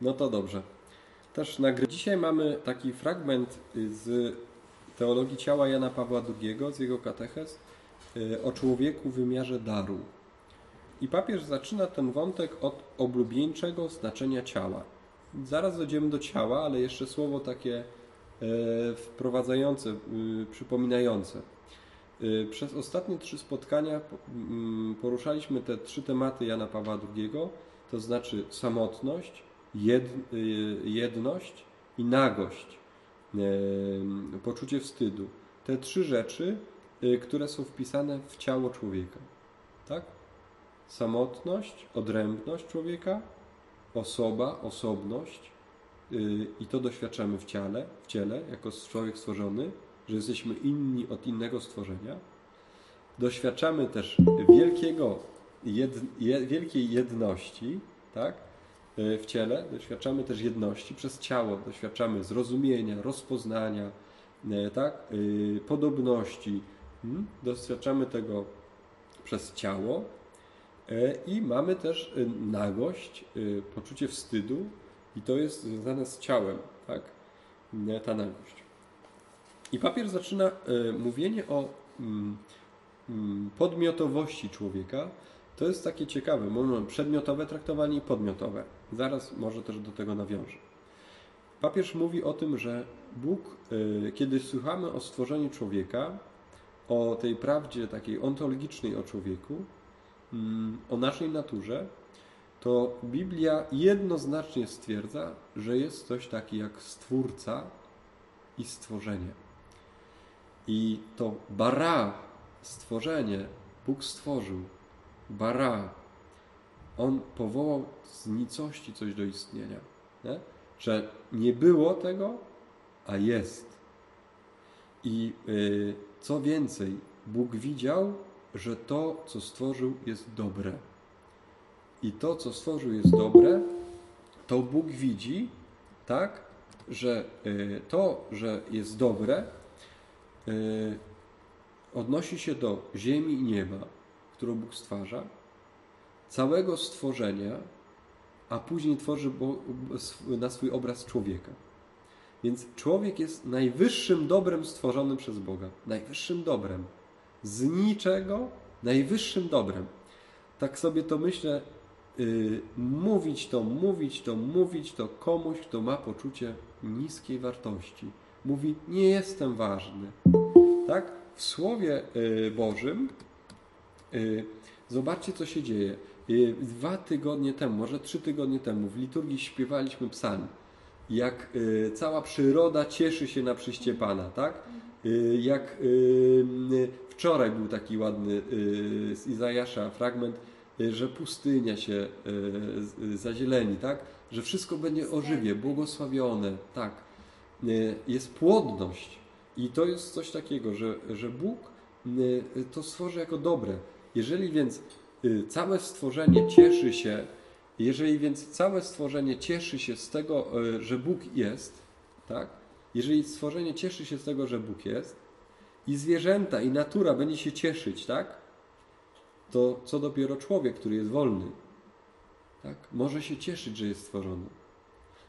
No to dobrze. Też. Dzisiaj mamy taki fragment y, z teologii ciała Jana Pawła II, z jego katechez, y, o człowieku w wymiarze daru. I papież zaczyna ten wątek od oblubieńczego znaczenia ciała. Zaraz dojdziemy do ciała, ale jeszcze słowo takie e, wprowadzające, y, przypominające. Y, Przez ostatnie trzy spotkania po- mm, poruszaliśmy te trzy tematy Jana Pawła II, to znaczy samotność, jed, y, jedność i nagość, e, poczucie wstydu. Te trzy rzeczy, y, które są wpisane w ciało człowieka. Tak? Samotność, odrębność człowieka, osoba, osobność y, i to doświadczamy w ciele, w ciele jako człowiek stworzony, że jesteśmy inni od innego stworzenia. Doświadczamy też wielkiego, jed, je, wielkiej jedności, tak? Y, W ciele doświadczamy też jedności przez ciało, doświadczamy zrozumienia, rozpoznania, y, tak? Y, podobności. Mm? Doświadczamy tego przez ciało, I mamy też nagość, poczucie wstydu, i to jest związane z ciałem, tak? Ta nagość. I papier zaczyna mówienie o mm, mm, podmiotowości człowieka. To jest takie ciekawe. Mamy przedmiotowe traktowanie i podmiotowe. Zaraz może też do tego nawiążę. Papież mówi o tym, że Bóg, y, kiedy słuchamy o stworzeniu człowieka, o tej prawdzie takiej ontologicznej o człowieku, mm, o naszej naturze, to Biblia jednoznacznie stwierdza, że jest coś takiego jak stwórca i stworzenie. I to bara, stworzenie, Bóg stworzył, bara, On powołał z nicości coś do istnienia. Nie? Że nie było tego, a jest. I y, co więcej, Bóg widział, że to, co stworzył, jest dobre. I to, co stworzył, jest dobre, to Bóg widzi, tak, że y, to, że jest dobre, y, odnosi się do ziemi i nieba, którą Bóg stwarza, całego stworzenia, a później tworzy na swój obraz człowieka. Więc człowiek jest najwyższym dobrem stworzonym przez Boga. Najwyższym dobrem. Z niczego najwyższym dobrem. Tak sobie to myślę, yy, mówić to, mówić to, mówić to komuś, kto ma poczucie niskiej wartości. Mówi, nie jestem ważny. Tak? W Słowie yy, Bożym zobaczcie, co się dzieje. Yy, Dwa tygodnie temu, może trzy tygodnie temu, w liturgii śpiewaliśmy psalm jak y, cała przyroda cieszy się na przyjście Pana, tak? Y, jak y, y, wczoraj był taki ładny y, z Izajasza fragment, y, że pustynia się y, y, zazieleni, tak? Że wszystko będzie ożywie, błogosławione, tak? Y, jest płodność i to jest coś takiego, że, że Bóg y, to stworzy jako dobre. Jeżeli więc y, całe stworzenie cieszy się jeżeli więc całe stworzenie cieszy się z tego, e, że Bóg jest, tak? Jeżeli stworzenie cieszy się z tego, że Bóg jest, i zwierzęta, i natura będzie się cieszyć, tak? To co dopiero człowiek, który jest wolny, tak? Może się cieszyć, że jest stworzony.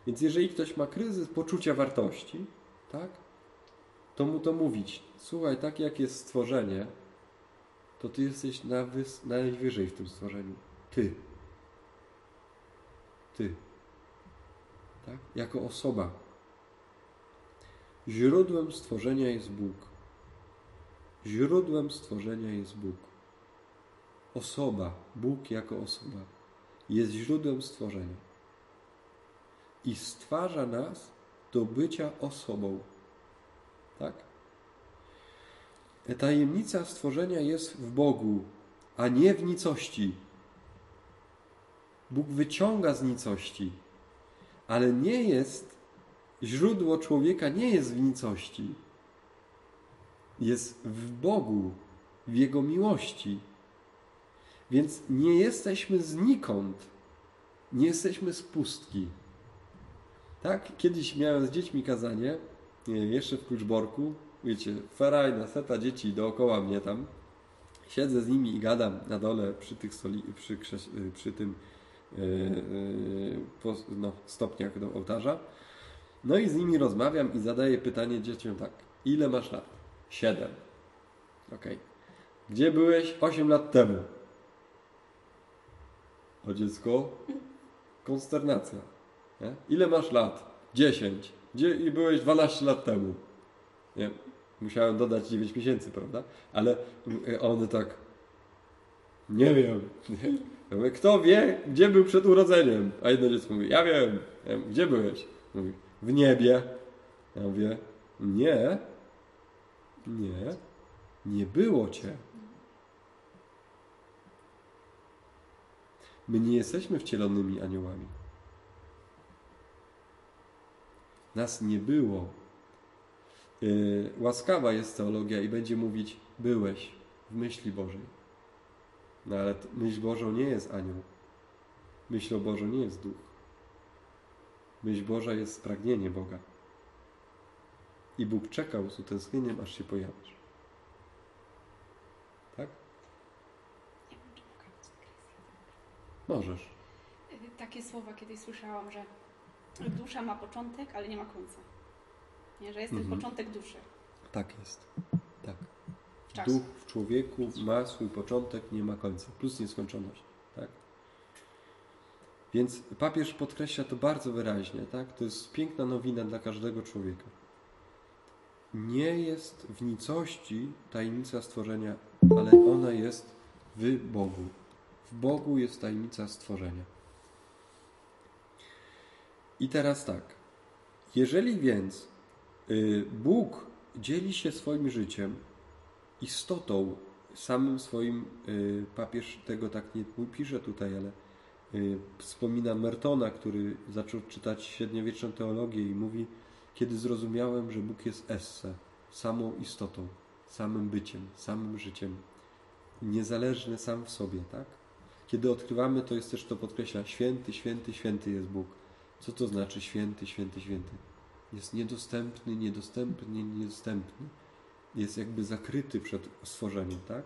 Więc jeżeli ktoś ma kryzys poczucia wartości, tak? To mu to mówić. Słuchaj, tak jak jest stworzenie, to ty jesteś na wys- najwyżej w tym stworzeniu. Ty. Ty. Tak? Jako osoba. Źródłem stworzenia jest Bóg. Źródłem stworzenia jest Bóg. Osoba, Bóg jako osoba, jest źródłem stworzenia. I stwarza nas do bycia osobą. Tak? Tajemnica stworzenia jest w Bogu, a nie w nicości. Bóg wyciąga z nicości, ale nie jest, źródło człowieka nie jest w nicości. Jest w Bogu, w Jego miłości. Więc nie jesteśmy znikąd, nie jesteśmy z pustki. Tak, kiedyś miałem z dziećmi kazanie, nie, jeszcze w Kluczborku, wiecie, ferajna, seta dzieci dookoła mnie tam. Siedzę z nimi i gadam na dole przy, tych stoli, przy, przy tym yy, yy, no, stopniach do ołtarza. No i z nimi rozmawiam i zadaję pytanie dzieciom tak. Ile masz lat? Siedem. Ok. Gdzie byłeś 8 lat temu? O dziecko? Konsternacja. Nie? Ile masz lat? 10. Gdzie byłeś 12 lat temu? Nie. Musiałem dodać 9 miesięcy, prawda? Ale y, one tak. Nie wiem. Mówię, Kto wie, gdzie był przed urodzeniem? A jedno dziecko mówi, ja wiem. Ja mówię, gdzie byłeś? Mówi, w niebie. Ja mówię, nie. Nie. Nie było cię. My nie jesteśmy wcielonymi aniołami. Nas nie było. Yy, łaskawa jest teologia i będzie mówić byłeś w myśli Bożej. No ale myśl Bożą nie jest anioł. Myślą Bożą nie jest duch. Myśl Boża jest pragnienie Boga. I Bóg czekał z utęsknieniem, aż się pojawisz. Tak? Możesz. Y, Takie słowa kiedyś słyszałam, że dusza ma początek, ale nie ma końca. Nie, że jest ten Mhm. początek duszy Tak jest. Tak. w. Duch w człowieku ma swój początek, nie ma końca, plus nieskończoność. Tak? Więc papież podkreśla to bardzo wyraźnie. Tak? To jest piękna nowina dla każdego człowieka. Nie jest w nicości tajemnica stworzenia, ale ona jest w Bogu. W Bogu jest tajemnica stworzenia. I teraz tak. Jeżeli więc Bóg dzieli się swoim życiem, istotą, samym swoim y, papież tego tak nie pisze tutaj, ale y, wspomina Mertona, który zaczął czytać średniowieczną teologię i mówi, kiedy zrozumiałem, że Bóg jest esse, samą istotą, samym byciem, samym życiem, niezależny sam w sobie, tak? Kiedy odkrywamy, to jest też to podkreśla, święty, święty, święty jest Bóg. Co to znaczy święty, święty, święty? Jest niedostępny, niedostępny, niedostępny jest jakby zakryty przed stworzeniem, tak?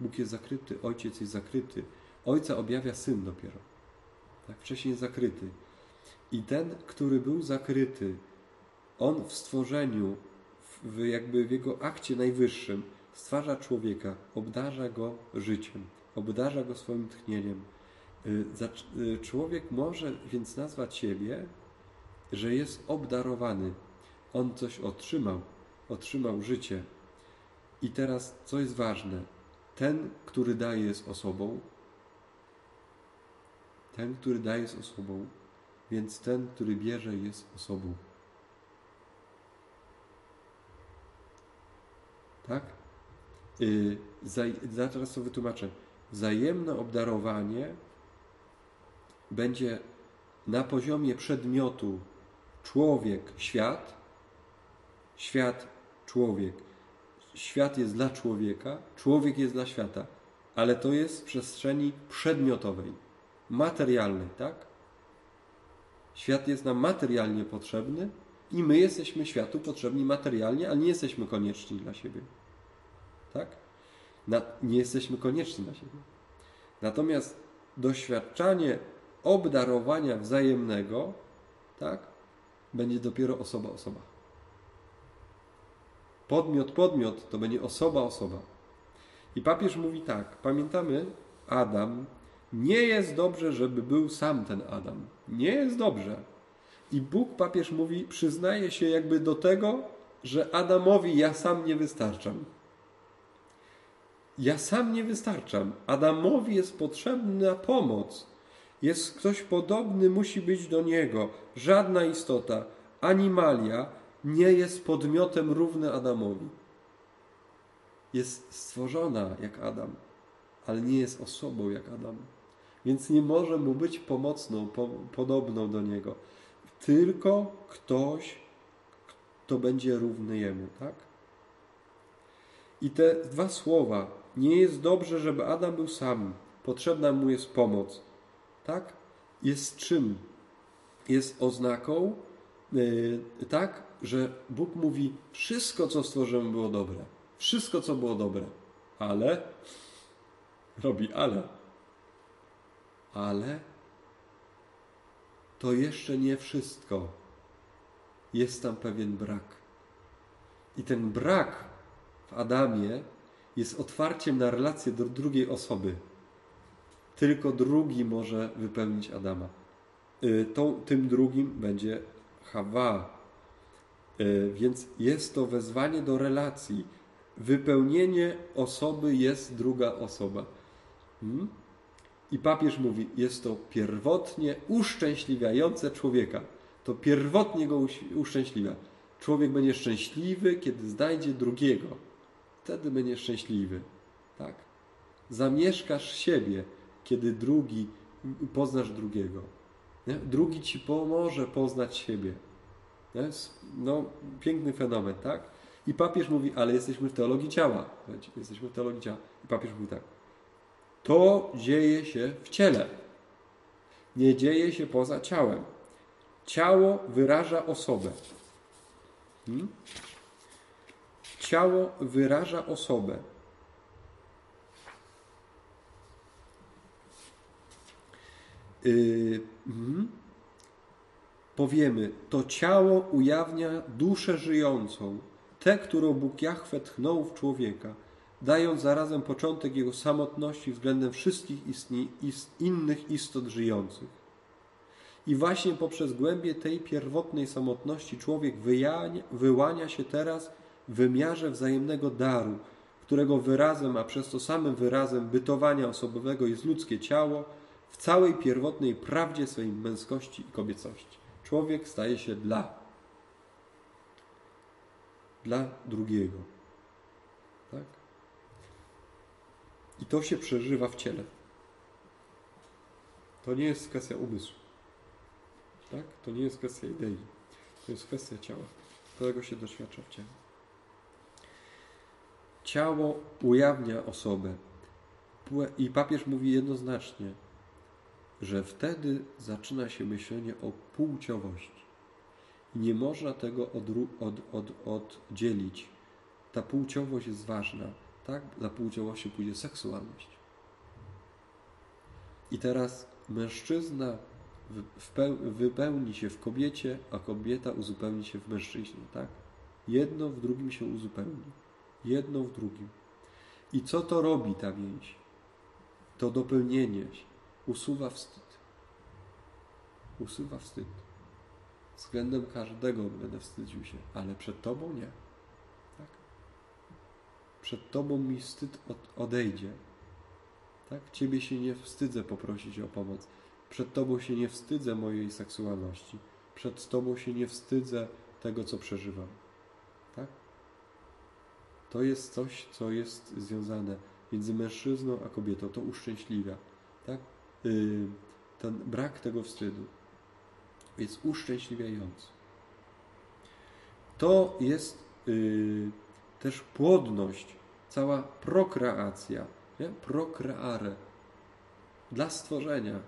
Bóg jest zakryty, Ojciec jest zakryty. Ojca objawia Syn dopiero. Tak? Wcześniej jest zakryty. I ten, który był zakryty, on w stworzeniu, w, jakby w jego akcie najwyższym, stwarza człowieka, obdarza go życiem, obdarza go swoim tchnieniem. Y, y, Człowiek może więc nazwać siebie, że jest obdarowany. On coś otrzymał, otrzymał życie. I teraz, co jest ważne? Ten, który daje, jest osobą. Ten, który daje, jest osobą. Więc ten, który bierze, jest osobą. Tak? Yy, zaj, zaraz to wytłumaczę. Wzajemne obdarowanie będzie na poziomie przedmiotu człowiek, świat, świat, człowiek. Świat jest dla człowieka, człowiek jest dla świata, ale to jest w przestrzeni przedmiotowej, materialnej, tak? Świat jest nam materialnie potrzebny i my jesteśmy światu potrzebni materialnie, ale nie jesteśmy konieczni dla siebie. Tak? Na, nie jesteśmy konieczni dla siebie. Natomiast doświadczanie obdarowania wzajemnego, tak, będzie dopiero osoba osoba. Podmiot podmiot to będzie osoba osoba. I papież mówi tak: pamiętamy, Adam nie jest dobrze, żeby był sam ten Adam. Nie jest dobrze. I Bóg, papież mówi, przyznaje się jakby do tego, że Adamowi ja sam nie wystarczam. Ja sam nie wystarczam. Adamowi jest potrzebna pomoc. Jest ktoś podobny, musi być do niego. Żadna istota, animalia nie jest podmiotem równy Adamowi. Jest stworzona jak Adam, ale nie jest osobą jak Adam. Więc nie może mu być pomocną, po, podobną do niego. Tylko ktoś, kto będzie równy jemu, tak? I te dwa słowa, nie jest dobrze, żeby Adam był sam, potrzebna mu jest pomoc, tak? Jest czym? Jest oznaką, yy, tak, że Bóg mówi, wszystko co stworzyłem było dobre, wszystko co było dobre, ale, robi ale, ale to jeszcze nie wszystko. Jest tam pewien brak. I ten brak w Adamie jest otwarciem na relację do drugiej osoby. Tylko drugi może wypełnić Adama. Y, tą, tym drugim będzie Hawa. Y, więc jest to wezwanie do relacji. Wypełnienie osoby jest druga osoba. Hmm? I papież mówi, jest to pierwotnie uszczęśliwiające człowieka. To pierwotnie go uszczęśliwia. Człowiek będzie szczęśliwy, kiedy znajdzie drugiego. Wtedy będzie szczęśliwy. Tak? Zamieszkasz siebie, kiedy drugi, poznasz drugiego. Nie? Drugi ci pomoże poznać siebie. Nie? No, piękny fenomen, tak? I papież mówi, ale jesteśmy w teologii ciała. Jesteśmy w teologii ciała. I papież mówi tak. To dzieje się w ciele. Nie dzieje się poza ciałem. Ciało wyraża osobę. Hmm? Ciało wyraża osobę. Yy, hmm? Powiemy, to ciało ujawnia duszę żyjącą, tę, którą Bóg Jahwe tchnął w człowieka, dając zarazem początek jego samotności względem wszystkich istni, ist, innych istot żyjących. I właśnie poprzez głębie tej pierwotnej samotności człowiek wyjania, wyłania się teraz w wymiarze wzajemnego daru, którego wyrazem, a przez to samym wyrazem bytowania osobowego jest ludzkie ciało, w całej pierwotnej prawdzie swojej męskości i kobiecości. Człowiek staje się dla. Dla drugiego. Tak? I to się przeżywa w ciele. To nie jest kwestia umysłu. Tak? To nie jest kwestia idei. To jest kwestia ciała, którego się doświadcza w ciele. Ciało ujawnia osobę. I papież mówi jednoznacznie, że wtedy zaczyna się myślenie o płciowości. Nie można tego od, od, od, oddzielić. Ta płciowość jest ważna. Tak? Za płciowością pójdzie seksualność. I teraz mężczyzna wypełni się w kobiecie, a kobieta uzupełni się w mężczyźnie, tak? Jedno w drugim się uzupełni. Jedno w drugim. I co to robi ta więź? To dopełnienie usuwa wstyd. Usuwa wstyd. Względem każdego będę wstydził się, ale przed Tobą nie. Tak? Przed Tobą mi wstyd odejdzie. Tak? Ciebie się nie wstydzę poprosić o pomoc. Przed Tobą się nie wstydzę mojej seksualności. Przed Tobą się nie wstydzę tego, co przeżywam. Tak? To jest coś, co jest związane między mężczyzną a kobietą. To uszczęśliwia. Tak? Yy, ten brak tego wstydu jest uszczęśliwiający. To jest yy, też płodność, cała prokreacja, nie? prokreare dla stworzenia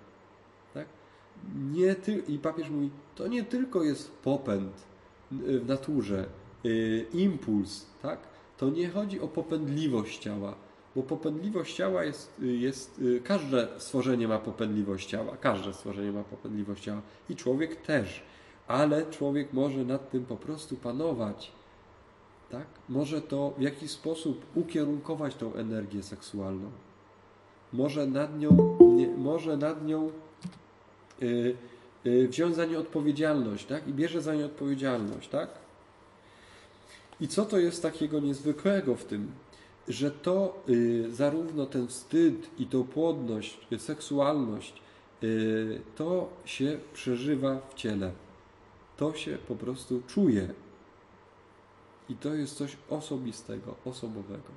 nie ty... i papież mówi, to nie tylko jest popęd y, w naturze, impuls, tak? To nie chodzi o popędliwość ciała, bo popędliwość ciała jest, y, jest yy, każde stworzenie ma popędliwość ciała, każde stworzenie ma popędliwość ciała i człowiek też, ale człowiek może nad tym po prostu panować, tak? Może to w jakiś sposób ukierunkować tą energię seksualną. Może nad nią, nie, może nad nią Y, y, wziąć za nie odpowiedzialność, tak? I bierze za nie odpowiedzialność, tak? I co to jest takiego niezwykłego w tym, że to y, zarówno ten wstyd i tą płodność, seksualność, to się przeżywa w ciele. To się po prostu czuje. I to jest coś osobistego, osobowego.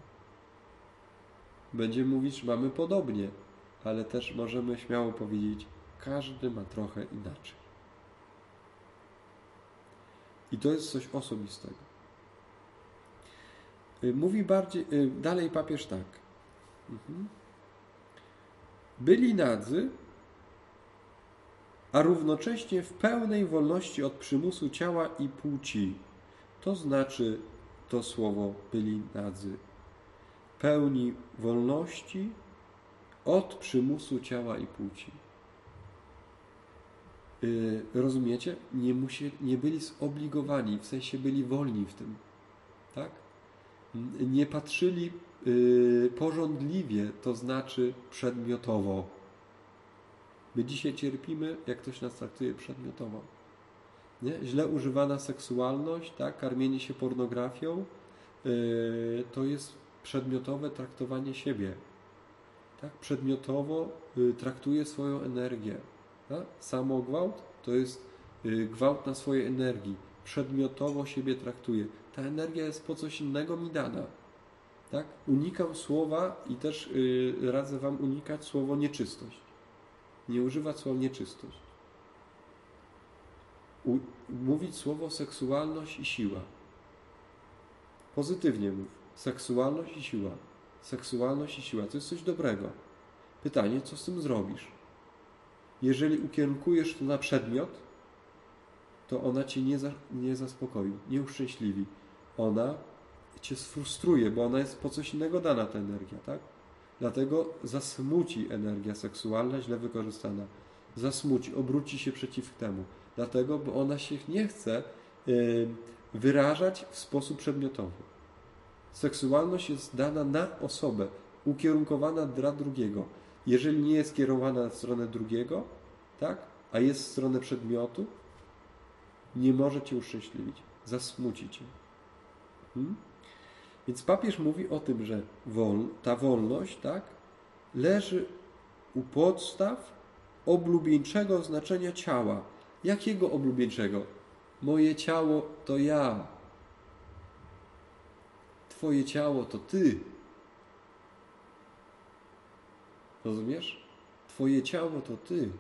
Będziemy mówić, mamy podobnie, ale też możemy śmiało powiedzieć, każdy ma trochę inaczej. I to jest coś osobistego. Y, mówi bardziej, y, dalej papież tak. Mhm. Byli nadzy, a równocześnie w pełnej wolności od przymusu ciała i płci. To znaczy to słowo byli nadzy. Pełni wolności od przymusu ciała i płci. y, rozumiecie? Nie, musie, nie byli zobligowani, w sensie byli wolni w tym. Tak? Nie patrzyli y, porządliwie, to znaczy przedmiotowo. My dzisiaj cierpimy, jak ktoś nas traktuje przedmiotowo. Nie? Źle używana seksualność, tak? karmienie się pornografią, yy, to jest przedmiotowe traktowanie siebie. Tak? Przedmiotowo y, traktuje swoją energię. Tak? Samogwałt to jest y, gwałt na swojej energii. Przedmiotowo siebie traktuje. Ta energia jest po coś innego mi dana. Tak? Unikam słowa i też y, radzę Wam unikać słowo nieczystość. Nie używać słowa nieczystość. U, mówić słowo seksualność i siła. Pozytywnie mów. Seksualność i siła. Seksualność i siła. To jest coś dobrego. Pytanie, co z tym zrobisz? Jeżeli ukierunkujesz to na przedmiot, to ona cię nie, za, nie zaspokoi, nie uszczęśliwi. Ona cię sfrustruje, bo ona jest po coś innego dana, ta energia, tak? Dlatego zasmuci energia seksualna źle wykorzystana. Zasmuci, obróci się przeciw temu. Dlatego, bo ona się nie chce y, wyrażać w sposób przedmiotowy. Seksualność jest dana na osobę, ukierunkowana dla drugiego. Jeżeli nie jest kierowana w stronę drugiego, tak, a jest w stronę przedmiotu, nie może cię uszczęśliwić, zasmuci cię. Hmm? Więc papież mówi o tym, że wol, ta wolność, tak, leży u podstaw oblubieńczego znaczenia ciała. Jakiego oblubieńczego? Moje ciało to ja. Twoje ciało to ty. Rozumiesz? Twoje ciało to ty.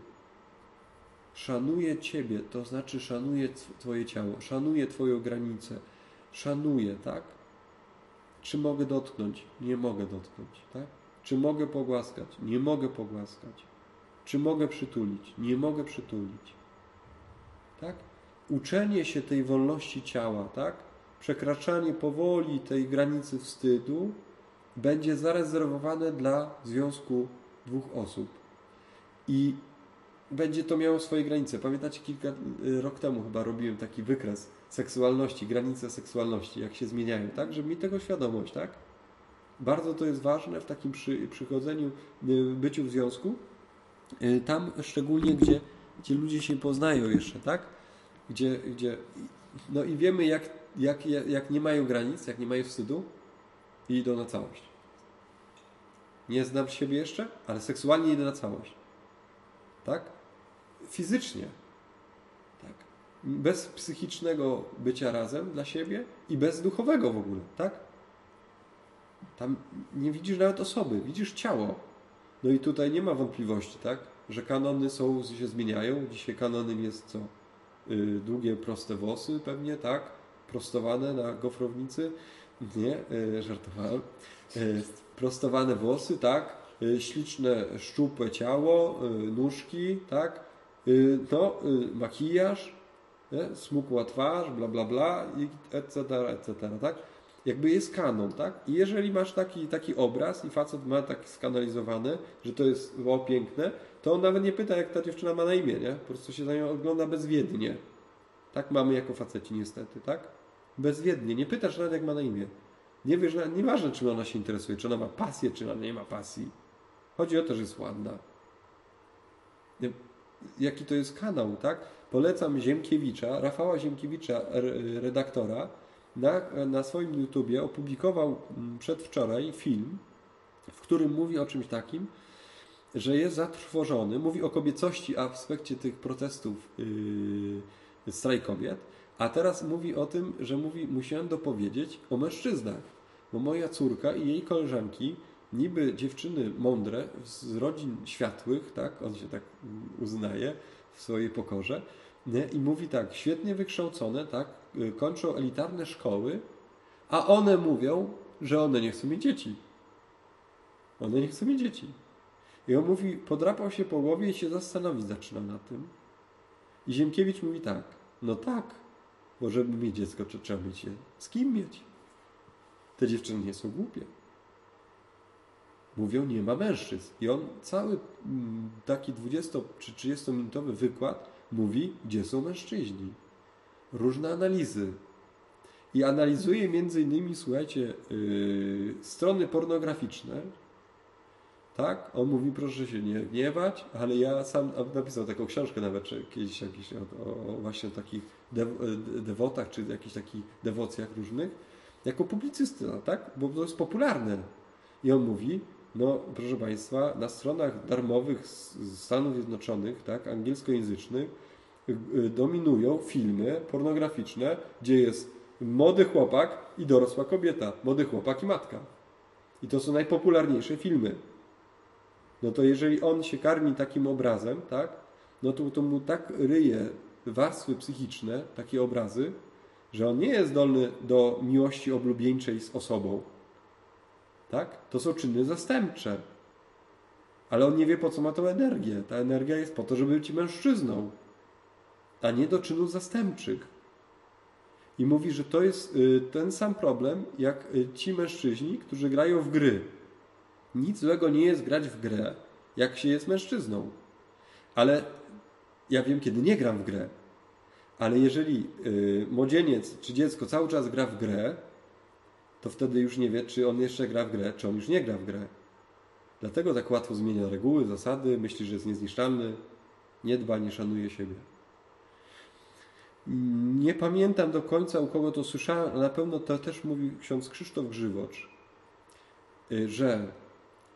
Szanuję ciebie, to znaczy szanuję twoje ciało, szanuję twoją granicę, szanuję, tak? Czy mogę dotknąć? Nie mogę dotknąć, tak? Czy mogę pogłaskać? Nie mogę pogłaskać. Czy mogę przytulić? Nie mogę przytulić. Tak? Uczenie się tej wolności ciała, tak? Przekraczanie powoli tej granicy wstydu będzie zarezerwowane dla związku dwóch osób. I będzie to miało swoje granice. Pamiętacie, kilka y, rok temu chyba robiłem taki wykres seksualności, granice seksualności, jak się zmieniają, tak? Żeby mieć tego świadomość, tak? Bardzo to jest ważne w takim przy, przychodzeniu, y, byciu w związku. Y, Tam szczególnie, gdzie, gdzie ludzie się poznają jeszcze, tak? Gdzie, gdzie no i wiemy, jak, jak, jak nie mają granic, jak nie mają wstydu i idą na całość. Nie znam siebie jeszcze, ale seksualnie idę na całość. Tak? Fizycznie. Tak? Bez psychicznego bycia razem dla siebie i bez duchowego w ogóle. Tak? Tam nie widzisz nawet osoby, widzisz ciało. No i tutaj nie ma wątpliwości, tak? Że kanony są, się zmieniają. Dzisiaj kanonem jest co? Yy, długie, proste włosy pewnie, tak? Prostowane na gofrownicy. Nie, yy, żartowałem. Yy, prostowane włosy, tak? Yy, śliczne, szczupłe ciało, yy, nóżki, tak? Yy, no, yy, makijaż, nie? smukła twarz, bla, bla, bla, etc., etc., tak? Jakby jest kanon, tak? I jeżeli masz taki, taki obraz i facet ma taki skanalizowany, że to jest o, piękne, to on nawet nie pyta, jak ta dziewczyna ma na imię, nie? Po prostu się za nią ogląda bezwiednie. Tak mamy jako faceci niestety, tak? Bezwiednie. Nie pytasz nawet, jak ma na imię. Nie wiesz, nieważne, czym ona się interesuje, czy ona ma pasję, czy ona nie ma pasji. Chodzi o to, że jest ładna. Jaki to jest kanał, tak? Polecam Ziemkiewicza, Rafała Ziemkiewicza, redaktora, na, na swoim YouTubie opublikował przedwczoraj film, w którym mówi o czymś takim, że jest zatrwożony, mówi o kobiecości, a w aspekcie tych protestów yy, strajk kobiet, a teraz mówi o tym, że mówi, musiałem dopowiedzieć o mężczyznach, bo moja córka i jej koleżanki, niby dziewczyny mądre, z rodzin światłych, tak, on się tak uznaje w swojej pokorze, nie? i mówi tak, świetnie wykształcone, tak, kończą elitarne szkoły, a one mówią, że one nie chcą mieć dzieci. One nie chcą mieć dzieci. I on mówi, podrapał się po głowie i się zastanowić zaczyna na tym. I Ziemkiewicz mówi tak, no tak, bo żeby mieć dziecko, to trzeba mieć je z kim mieć. Te dziewczyny nie są głupie. Mówią, nie ma mężczyzn. I on cały taki 20 czy 30 minutowy wykład mówi, gdzie są mężczyźni. Różne analizy. I analizuje między innymi, słuchajcie, yy, strony pornograficzne. Tak? On mówi, proszę się nie gniewać, ale ja sam napisał taką książkę nawet kiedyś jakiś, o, o właśnie takich dew, dewotach, czy jakichś takich dewocjach różnych, jako publicysta, tak? Bo to jest popularne. I on mówi, no proszę Państwa, na stronach darmowych Stanów Zjednoczonych, tak, angielskojęzycznych, y, y, dominują filmy pornograficzne, gdzie jest młody chłopak i dorosła kobieta, młody chłopak i matka. I to są najpopularniejsze filmy. No to jeżeli on się karmi takim obrazem, tak, no to, to mu tak ryje warstwy psychiczne, takie obrazy, że on nie jest zdolny do miłości oblubieńczej z osobą. Tak? To są czyny zastępcze. Ale on nie wie, po co ma tą energię. Ta energia jest po to, żeby być mężczyzną, a nie do czynów zastępczych. I mówi, że to jest y, ten sam problem, jak y, ci mężczyźni, którzy grają w gry. Nic złego nie jest grać w grę, jak się jest mężczyzną. Ale ja wiem, kiedy nie gram w grę. Ale jeżeli y, młodzieniec czy dziecko cały czas gra w grę, to wtedy już nie wie, czy on jeszcze gra w grę, czy on już nie gra w grę. Dlatego tak łatwo zmienia reguły, zasady, myśli, że jest niezniszczalny, nie dba, nie szanuje siebie. Nie pamiętam do końca, u kogo to słyszałem, ale na pewno to też mówił ksiądz Krzysztof Grzywocz, y, że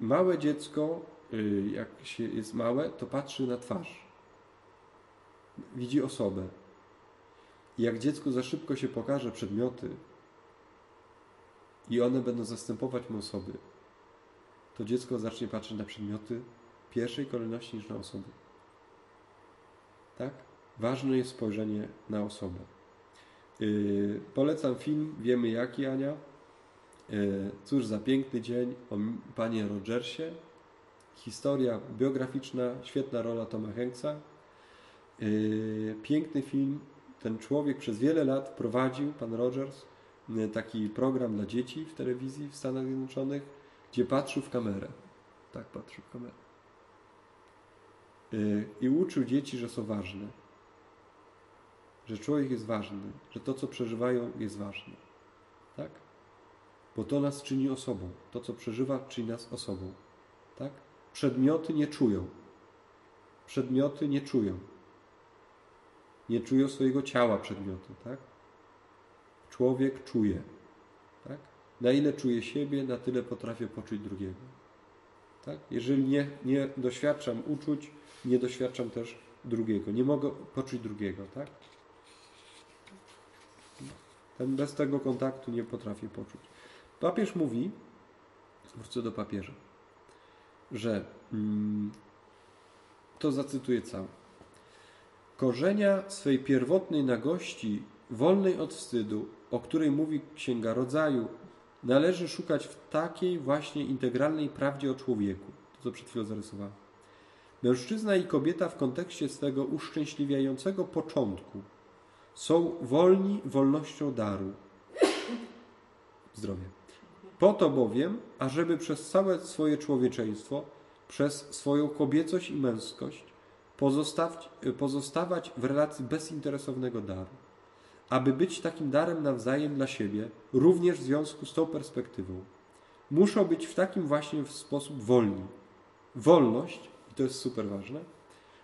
małe dziecko, y, jak się jest małe, to patrzy na twarz. Widzi osobę. I jak dziecko za szybko się pokaże przedmioty, i one będą zastępować mu osoby, to dziecko zacznie patrzeć na przedmioty w pierwszej kolejności niż na osoby. Tak? Ważne jest spojrzenie na osobę. Yy, polecam film Wiemy jaki, Ania. Yy, cóż za piękny dzień o panie Rogersie. Historia biograficzna, świetna rola Toma Hanksa. Yy, piękny film. Ten człowiek przez wiele lat prowadził, pan Rogers, taki program dla dzieci w telewizji w Stanach Zjednoczonych, gdzie patrzył w kamerę. Tak, patrzył w kamerę. Y, I uczył dzieci, że są ważne. Że człowiek jest ważny, że to, co przeżywają, jest ważne. Tak? Bo to nas czyni osobą. To, co przeżywa, czyni nas osobą. Tak? Przedmioty nie czują. Przedmioty nie czują. Nie czują swojego ciała przedmioty, tak? Człowiek czuje. Tak? Na ile czuje siebie, na tyle potrafię poczuć drugiego. Tak? Jeżeli nie, nie doświadczam uczuć, nie doświadczam też drugiego. Nie mogę poczuć drugiego. Tak? Ten bez tego kontaktu nie potrafię poczuć. Papież mówi, wrócę do papieża, że mm, to zacytuję całe. Korzenia swej pierwotnej nagości, wolnej od wstydu, o której mówi Księga Rodzaju, należy szukać w takiej właśnie integralnej prawdzie o człowieku. To, co przed chwilą zarysowałem. Mężczyzna i kobieta w kontekście swego uszczęśliwiającego początku są wolni wolnością daru. Zdrowie. Po to bowiem, ażeby przez całe swoje człowieczeństwo, przez swoją kobiecość i męskość pozostawać w relacji bezinteresownego daru aby być takim darem nawzajem dla siebie, również w związku z tą perspektywą. Muszą być w takim właśnie sposób wolni. Wolność, i to jest super ważne,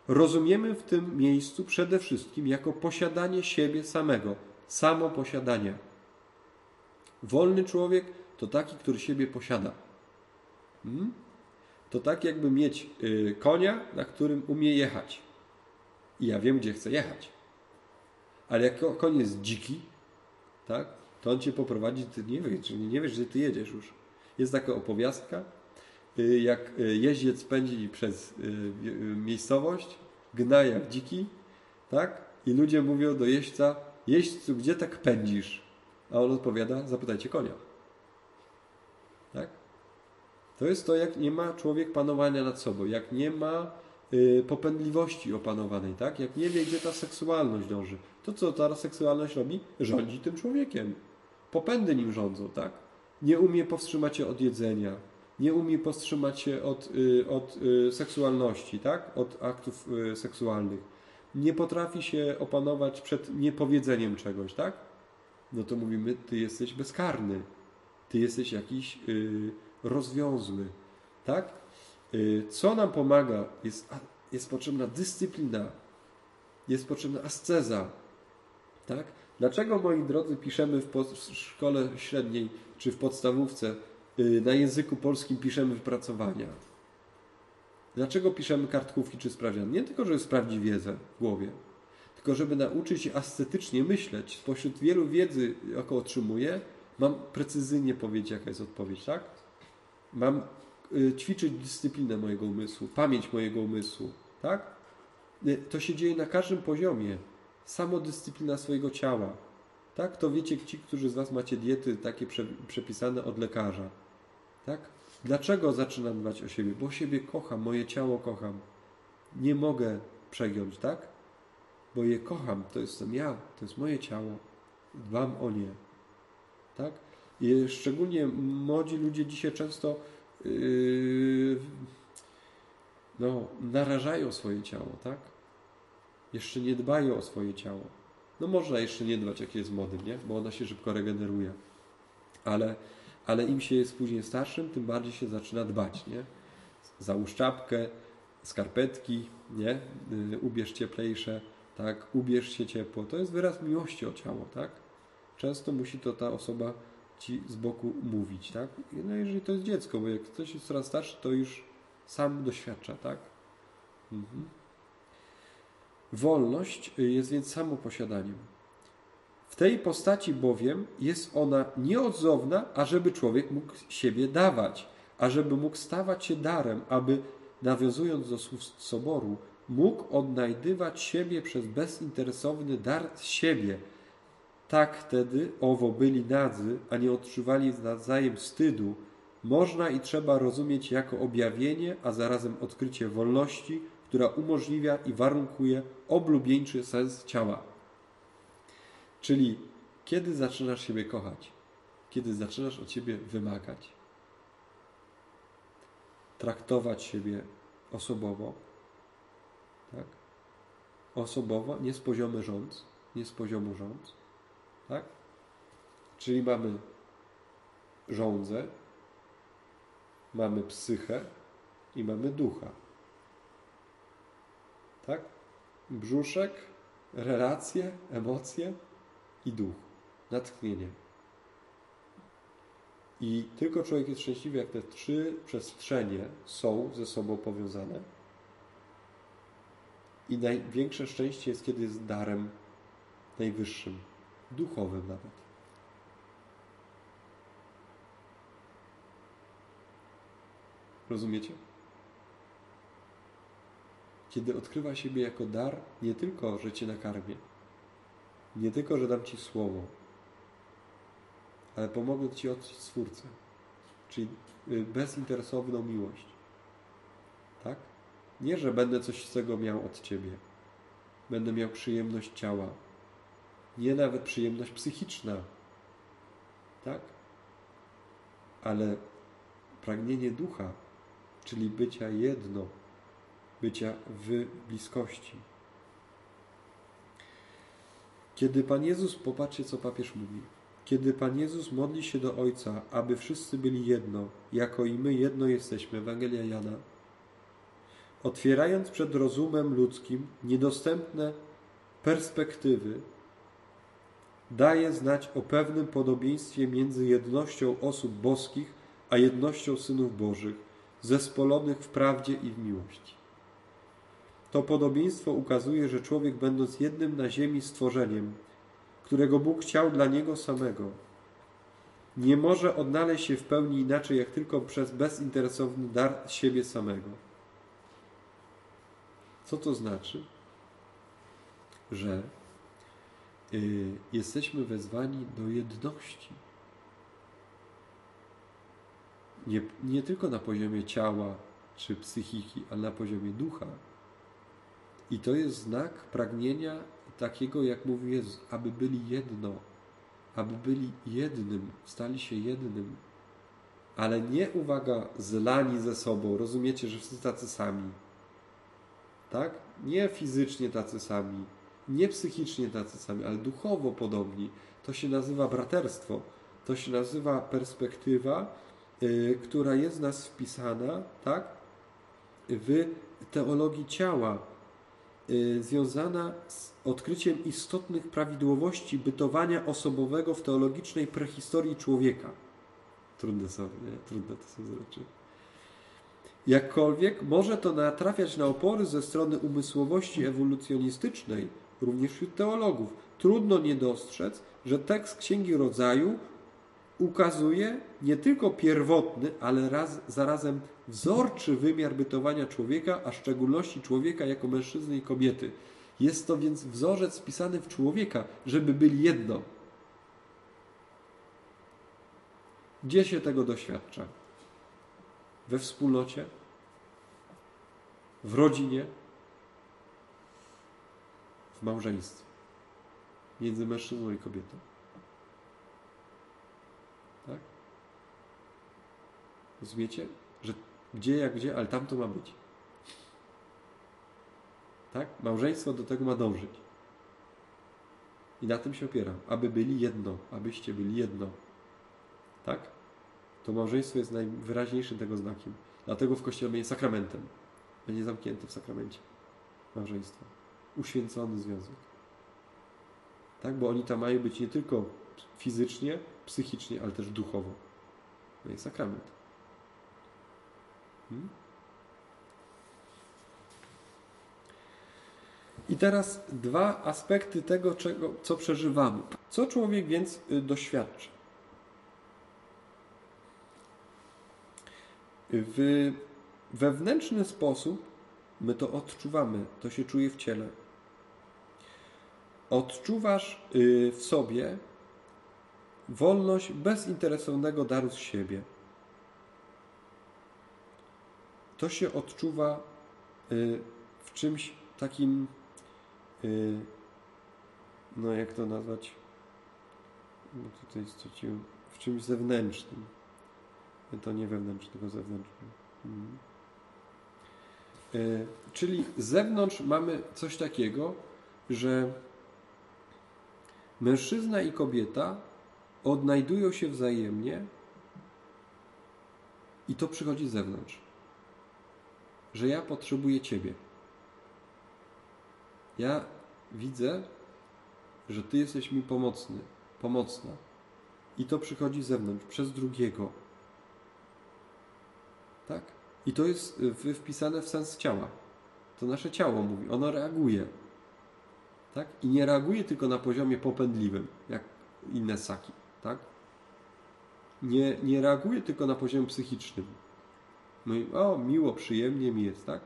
rozumiemy w tym miejscu przede wszystkim jako posiadanie siebie samego, samo posiadanie. Wolny człowiek to taki, który siebie posiada. Hmm? To tak jakby mieć y, konia, na którym umie jechać. I ja wiem, gdzie chcę jechać. Ale jak koń jest dziki, tak, to on cię poprowadzi, ty nie wiesz, nie wiesz, gdzie ty jedziesz już. Jest taka opowiastka, y, jak y, jeździec pędzi przez y, miejscowość, gna jak dziki, tak, i ludzie mówią do jeźdźca, jeźdźcu, gdzie tak pędzisz? A on odpowiada, zapytajcie konia. Tak? To jest to, jak nie ma człowiek panowania nad sobą, jak nie ma popędliwości opanowanej, tak? Jak nie wie, gdzie ta seksualność dąży. To co ta seksualność robi? Rządzi tym człowiekiem. Popędy nim rządzą, tak? Nie umie powstrzymać się od jedzenia, nie umie powstrzymać się od, y, od y, seksualności, tak? Od aktów y, seksualnych. nie potrafi się opanować przed niepowiedzeniem czegoś, tak? No to mówimy, ty jesteś bezkarny, ty jesteś jakiś rozwiązły, tak? Yy, co nam pomaga? Jest, jest potrzebna dyscyplina, jest potrzebna asceza, tak? Dlaczego, moi drodzy, piszemy w szkole średniej czy w podstawówce yy, na języku polskim piszemy wypracowania? Dlaczego piszemy kartkówki czy sprawdzian? Nie tylko, żeby sprawdzić wiedzę w głowie, tylko żeby nauczyć się ascetycznie myśleć. Spośród wielu wiedzy, jaką otrzymuję, mam precyzyjnie powiedzieć, jaka jest odpowiedź, tak? Mam y, ćwiczyć dyscyplinę mojego umysłu, pamięć mojego umysłu, tak? Y, to się dzieje na każdym poziomie. Samodyscyplina swojego ciała. Tak? To wiecie ci, którzy z Was macie diety takie przepisane od lekarza. Tak? Dlaczego zaczynam dbać o siebie? Bo siebie kocham, moje ciało kocham. Nie mogę przegiąć, tak? Bo je kocham, to jestem ja, to jest moje ciało. Dbam o nie. Tak? I szczególnie młodzi ludzie dzisiaj często yy, no, narażają swoje ciało, tak? Jeszcze nie dbają o swoje ciało. No można jeszcze nie dbać, jak jest młodym, nie? Bo ona się szybko regeneruje. Ale ale im się jest później starszym, tym bardziej się zaczyna dbać, nie? Załóż czapkę, skarpetki, nie? Y, ubierz cieplejsze, tak? Ubierz się ciepło. To jest wyraz miłości o ciało, tak? Często musi to ta osoba ci z boku mówić, tak? No jeżeli to jest dziecko, bo jak ktoś jest coraz starszy, to już sam doświadcza, tak? Mhm. Wolność jest więc samoposiadaniem. W tej postaci bowiem jest ona nieodzowna, ażeby człowiek mógł siebie dawać, ażeby mógł stawać się darem, aby, nawiązując do słów Soboru, mógł odnajdywać siebie przez bezinteresowny dar z siebie. Tak wtedy owo byli nadzy, a nie odczuwali nawzajem wstydu, można i trzeba rozumieć jako objawienie, a zarazem odkrycie wolności, która umożliwia i warunkuje oblubieńczy sens ciała. Czyli kiedy zaczynasz siebie kochać? Kiedy zaczynasz od siebie wymagać? Traktować siebie osobowo, tak? Osobowo, nie z poziomu rząd, nie z poziomu rząd, tak? Czyli mamy żądzę, mamy psychę i mamy ducha. Tak? Brzuszek, relacje, emocje, i duch, natchnienie. I tylko człowiek jest szczęśliwy, jak te trzy przestrzenie są ze sobą powiązane. I największe szczęście jest, kiedy jest darem najwyższym, duchowym nawet. Rozumiecie? Kiedy odkrywa siebie jako dar, nie tylko, że cię nakarmię, nie tylko, że dam Ci słowo, ale pomogę Ci odkryć Stwórcę, czyli y, bezinteresowną miłość. Tak? Nie, że będę coś z tego miał od Ciebie. Będę miał przyjemność ciała. Nie nawet przyjemność psychiczna. Tak? Ale pragnienie ducha, czyli bycia jedno, bycia w bliskości. Kiedy Pan Jezus, popatrzcie co papież mówi, kiedy Pan Jezus modli się do Ojca, aby wszyscy byli jedno, jako i my jedno jesteśmy, Ewangelia Jana, otwierając przed rozumem ludzkim niedostępne perspektywy, daje znać o pewnym podobieństwie między jednością osób boskich a jednością synów bożych, zespolonych w prawdzie i w miłości. To podobieństwo ukazuje, że człowiek, będąc jednym na ziemi stworzeniem, którego Bóg chciał dla niego samego, nie może odnaleźć się w pełni inaczej, jak tylko przez bezinteresowny dar siebie samego. Co to znaczy? Że jesteśmy wezwani do jedności. Nie, nie tylko na poziomie ciała czy psychiki, ale na poziomie ducha. I to jest znak pragnienia takiego, jak mówi Jezus, aby byli jedno, aby byli jednym, stali się jednym. Ale nie, uwaga, zlani ze sobą. Rozumiecie, że wszyscy tacy sami. tak? Nie fizycznie tacy sami, nie psychicznie tacy sami, ale duchowo podobni. To się nazywa braterstwo. To się nazywa perspektywa, y, która jest w nas wpisana, tak? W teologii ciała, y, związana z odkryciem istotnych prawidłowości bytowania osobowego w teologicznej prehistorii człowieka. Trudne są, nie? Trudne to są rzeczy. Jakkolwiek może to natrafiać na opory ze strony umysłowości ewolucjonistycznej, również wśród teologów. Trudno nie dostrzec, że tekst Księgi Rodzaju ukazuje nie tylko pierwotny, ale raz, zarazem wzorczy wymiar bytowania człowieka, a w szczególności człowieka jako mężczyzny i kobiety. Jest to więc wzorzec wpisany w człowieka, żeby byli jedno. Gdzie się tego doświadcza? We wspólnocie? W rodzinie? Małżeństwie? Między mężczyzną i kobietą? Tak? Rozumiecie? Że gdzie jak gdzie, ale tam to ma być. Tak? Małżeństwo do tego ma dążyć. I na tym się opieram. Aby byli jedno. Abyście byli jedno. Tak? To małżeństwo jest najwyraźniejszym tego znakiem. Dlatego w Kościele będzie sakramentem. Będzie zamknięte w sakramencie. Małżeństwo. Uświęcony związek. Tak? Bo oni tam mają być nie tylko fizycznie, psychicznie, ale też duchowo. To jest sakrament. Hmm? I teraz dwa aspekty tego, czego, co przeżywamy. Co człowiek więc y, doświadcza? W wewnętrzny sposób my to odczuwamy, to się czuje w ciele. Odczuwasz y, w sobie wolność bezinteresownego daru z siebie. To się odczuwa y, w czymś takim, y, no jak to nazwać, no tutaj straciłem, w czymś zewnętrznym. To nie wewnętrzny, tylko zewnętrzny. Mhm. Czyli z zewnątrz mamy coś takiego, że mężczyzna i kobieta odnajdują się wzajemnie i to przychodzi z zewnątrz. Że ja potrzebuję Ciebie. Ja widzę, że Ty jesteś mi pomocny, pomocna. I to przychodzi z zewnątrz, przez drugiego. Tak? I to jest wpisane w sens ciała. To nasze ciało mówi, ono reaguje. Tak? I nie reaguje tylko na poziomie popędliwym, jak inne ssaki tak? Nie, nie reaguje tylko na poziomie psychicznym. Mówi, o, miło, przyjemnie mi jest, tak?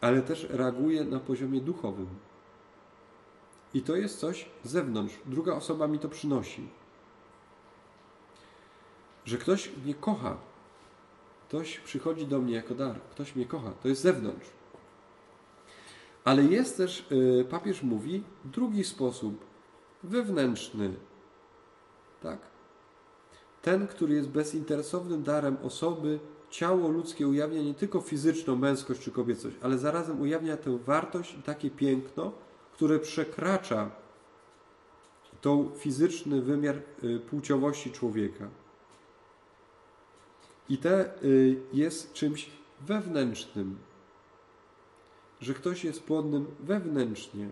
Ale też reaguje na poziomie duchowym. I to jest coś z zewnątrz. Druga osoba mi to przynosi. Że ktoś mnie kocha. Ktoś przychodzi do mnie jako dar. Ktoś mnie kocha. To jest z zewnątrz. Ale jest też, y, papież mówi, drugi sposób, wewnętrzny, tak? Ten, który jest bezinteresownym darem osoby, ciało ludzkie ujawnia nie tylko fizyczną męskość czy kobiecość, ale zarazem ujawnia tę wartość i takie piękno, które przekracza tą fizyczny wymiar y, płciowości człowieka. I te y, jest czymś wewnętrznym, że ktoś jest płodnym wewnętrznie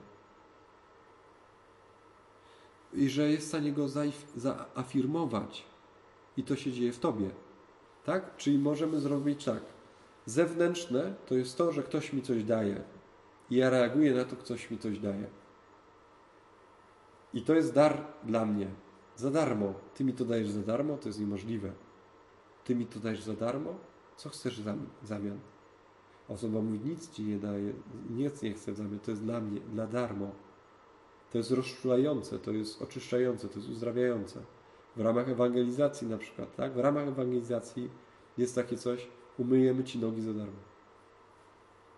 i że jest w stanie go zaafirmować. I to się dzieje w tobie. Tak? Czyli możemy zrobić tak. Zewnętrzne to jest to, że ktoś mi coś daje. I ja reaguję na to, ktoś mi coś daje. I to jest dar dla mnie. Za darmo. Ty mi to dajesz za darmo, to jest niemożliwe. Ty mi to dajesz za darmo? Co chcesz w zamian? Osoba mówi, nic ci nie daje, nic nie chce w zamian, to jest dla mnie, dla darmo. To jest rozczulające, to jest oczyszczające, to jest uzdrawiające. W ramach ewangelizacji na przykład, tak? W ramach ewangelizacji jest takie coś, umyjemy Ci nogi za darmo.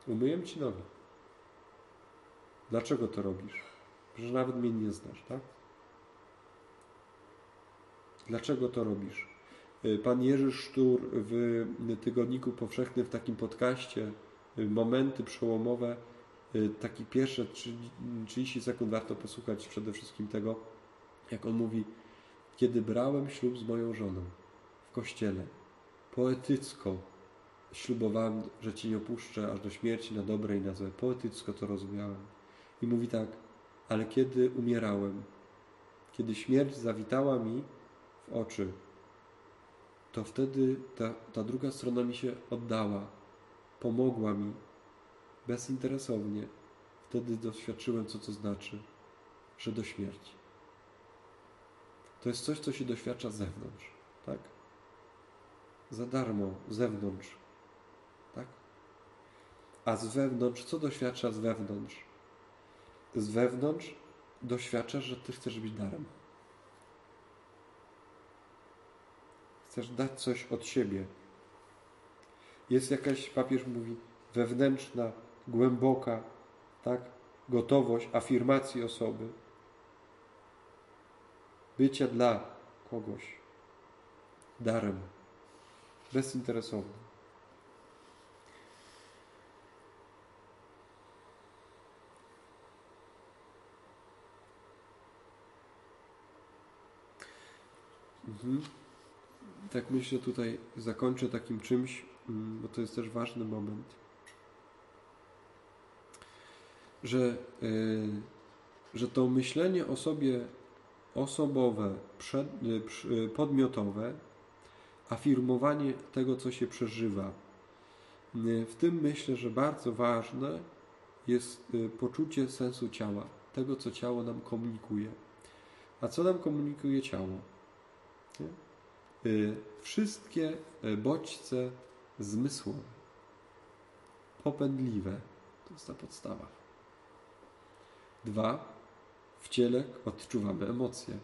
Umyjemy Ci nogi. Dlaczego to robisz? Że nawet mnie nie znasz, tak? Dlaczego to robisz? Y, pan Jerzy Sztur w Tygodniku Powszechnym w takim podcaście y, momenty przełomowe, y, takie pierwsze 30 sekund warto posłuchać przede wszystkim tego, jak on mówi, kiedy brałem ślub z moją żoną w kościele, poetycko ślubowałem, że Cię nie opuszczę aż do śmierci na dobre i na złe. Poetycko to rozumiałem. I mówi tak, ale kiedy umierałem, kiedy śmierć zawitała mi w oczy, to wtedy ta, ta druga strona mi się oddała, pomogła mi bezinteresownie. Wtedy doświadczyłem, co to znaczy, że do śmierci. To jest coś, co się doświadcza z zewnątrz, tak? Za darmo, z zewnątrz, tak? A z wewnątrz, co doświadcza z wewnątrz? Z wewnątrz doświadczasz, że Ty chcesz być darem. Chcesz dać coś od siebie. Jest jakaś, papież mówi, wewnętrzna, głęboka, tak? Gotowość afirmacji osoby. Bycia dla kogoś darem, bezinteresownym. Mhm. Tak myślę tutaj zakończę takim czymś, mm, bo to jest też ważny moment, że, yy, że to myślenie o sobie osobowe, przed, yy, podmiotowe, afirmowanie tego, co się przeżywa. W tym myślę, że bardzo ważne jest y, poczucie sensu ciała, tego, co ciało nam komunikuje. A co nam komunikuje ciało? Nie? Y, wszystkie y, bodźce zmysłowe, popędliwe, to jest ta podstawa. Dwa, w ciele odczuwamy emocje,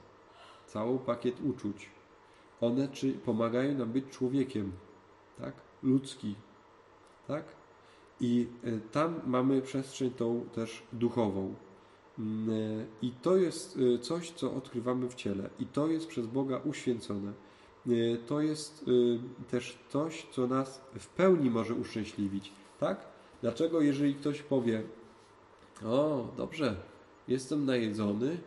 cały pakiet uczuć. One czy pomagają nam być człowiekiem, tak? Ludzki, tak? I y, tam mamy przestrzeń tą też duchową. Mm, I to jest coś, co odkrywamy w ciele, i to jest przez Boga uświęcone. Y, to jest y, też coś, co nas w pełni może uszczęśliwić. Tak? Dlaczego, jeżeli ktoś powie, o, dobrze, jestem najedzony,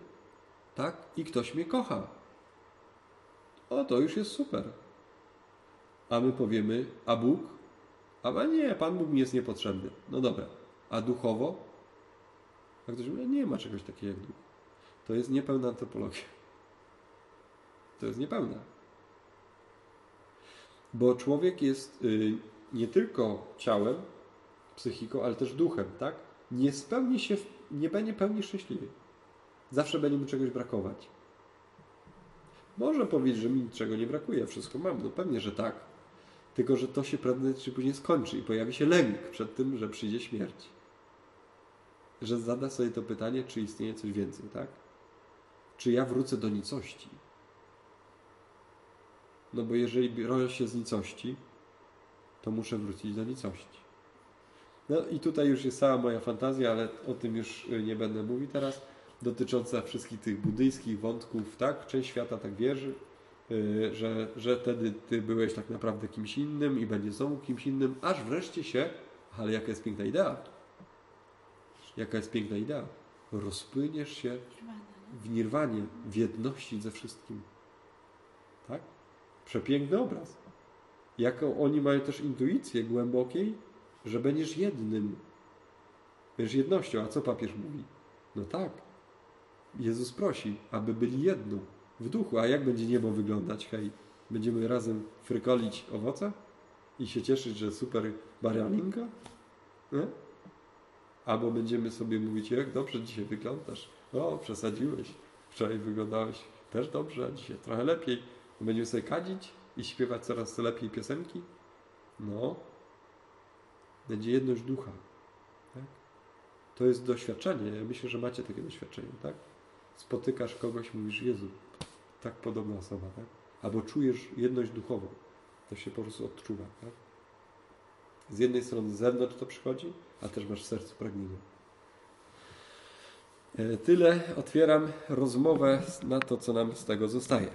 tak? I ktoś mnie kocha. O, to już jest super. A my powiemy, a Bóg? A nie, Pan Bóg mi jest niepotrzebny. No dobra. A duchowo? A ktoś mówi, nie ma czegoś takiego jak duch. To jest niepełna antropologia. To jest niepełna. Bo człowiek jest y, nie tylko ciałem, psychiką, ale też duchem, tak? Nie spełni się, nie będzie pełni szczęśliwy. Zawsze będzie mu czegoś brakować. Może powiedzieć, że mi niczego nie brakuje, wszystko mam. No pewnie, że tak. Tylko, że to się prędzej czy później skończy i pojawi się lęk przed tym, że przyjdzie śmierć. Że zada sobie to pytanie, czy istnieje coś więcej, tak? Czy ja wrócę do nicości? No bo jeżeli biorę się z nicości, to muszę wrócić do nicości. No i tutaj już jest cała moja fantazja, ale o tym już y, nie będę mówił teraz, dotycząca wszystkich tych buddyjskich wątków, tak? Część świata tak wierzy, y, że, że wtedy ty byłeś tak naprawdę kimś innym i będziesz znowu kimś innym, aż wreszcie się, ale jaka jest piękna idea? Jaka jest piękna idea? Rozpłyniesz się w nirwanie, w jedności ze wszystkim. Tak? Przepiękny obraz. Jaką oni mają też intuicję głębokiej, że będziesz jednym. Będziesz jednością. A co papież mówi? No tak. Jezus prosi, aby byli jedną w duchu. A jak będzie niebo wyglądać? Hej, będziemy razem frykolić owoce i się cieszyć, że super barianinka? Nie? Albo będziemy sobie mówić, jak dobrze dzisiaj wyglądasz. O, przesadziłeś. Wczoraj wyglądałeś też dobrze, a dzisiaj trochę lepiej Będziemy sobie kadzić i śpiewać coraz lepiej piosenki? No. Będzie jedność ducha. Tak? To jest doświadczenie. Ja myślę, że macie takie doświadczenie, tak? Spotykasz kogoś, mówisz, Jezu, tak podobna osoba, tak? Albo czujesz jedność duchową. To się po prostu odczuwa, tak? Z jednej strony z zewnątrz to przychodzi, a też masz w sercu pragnienie. E, tyle otwieram rozmowę na to, co nam z tego zostaje.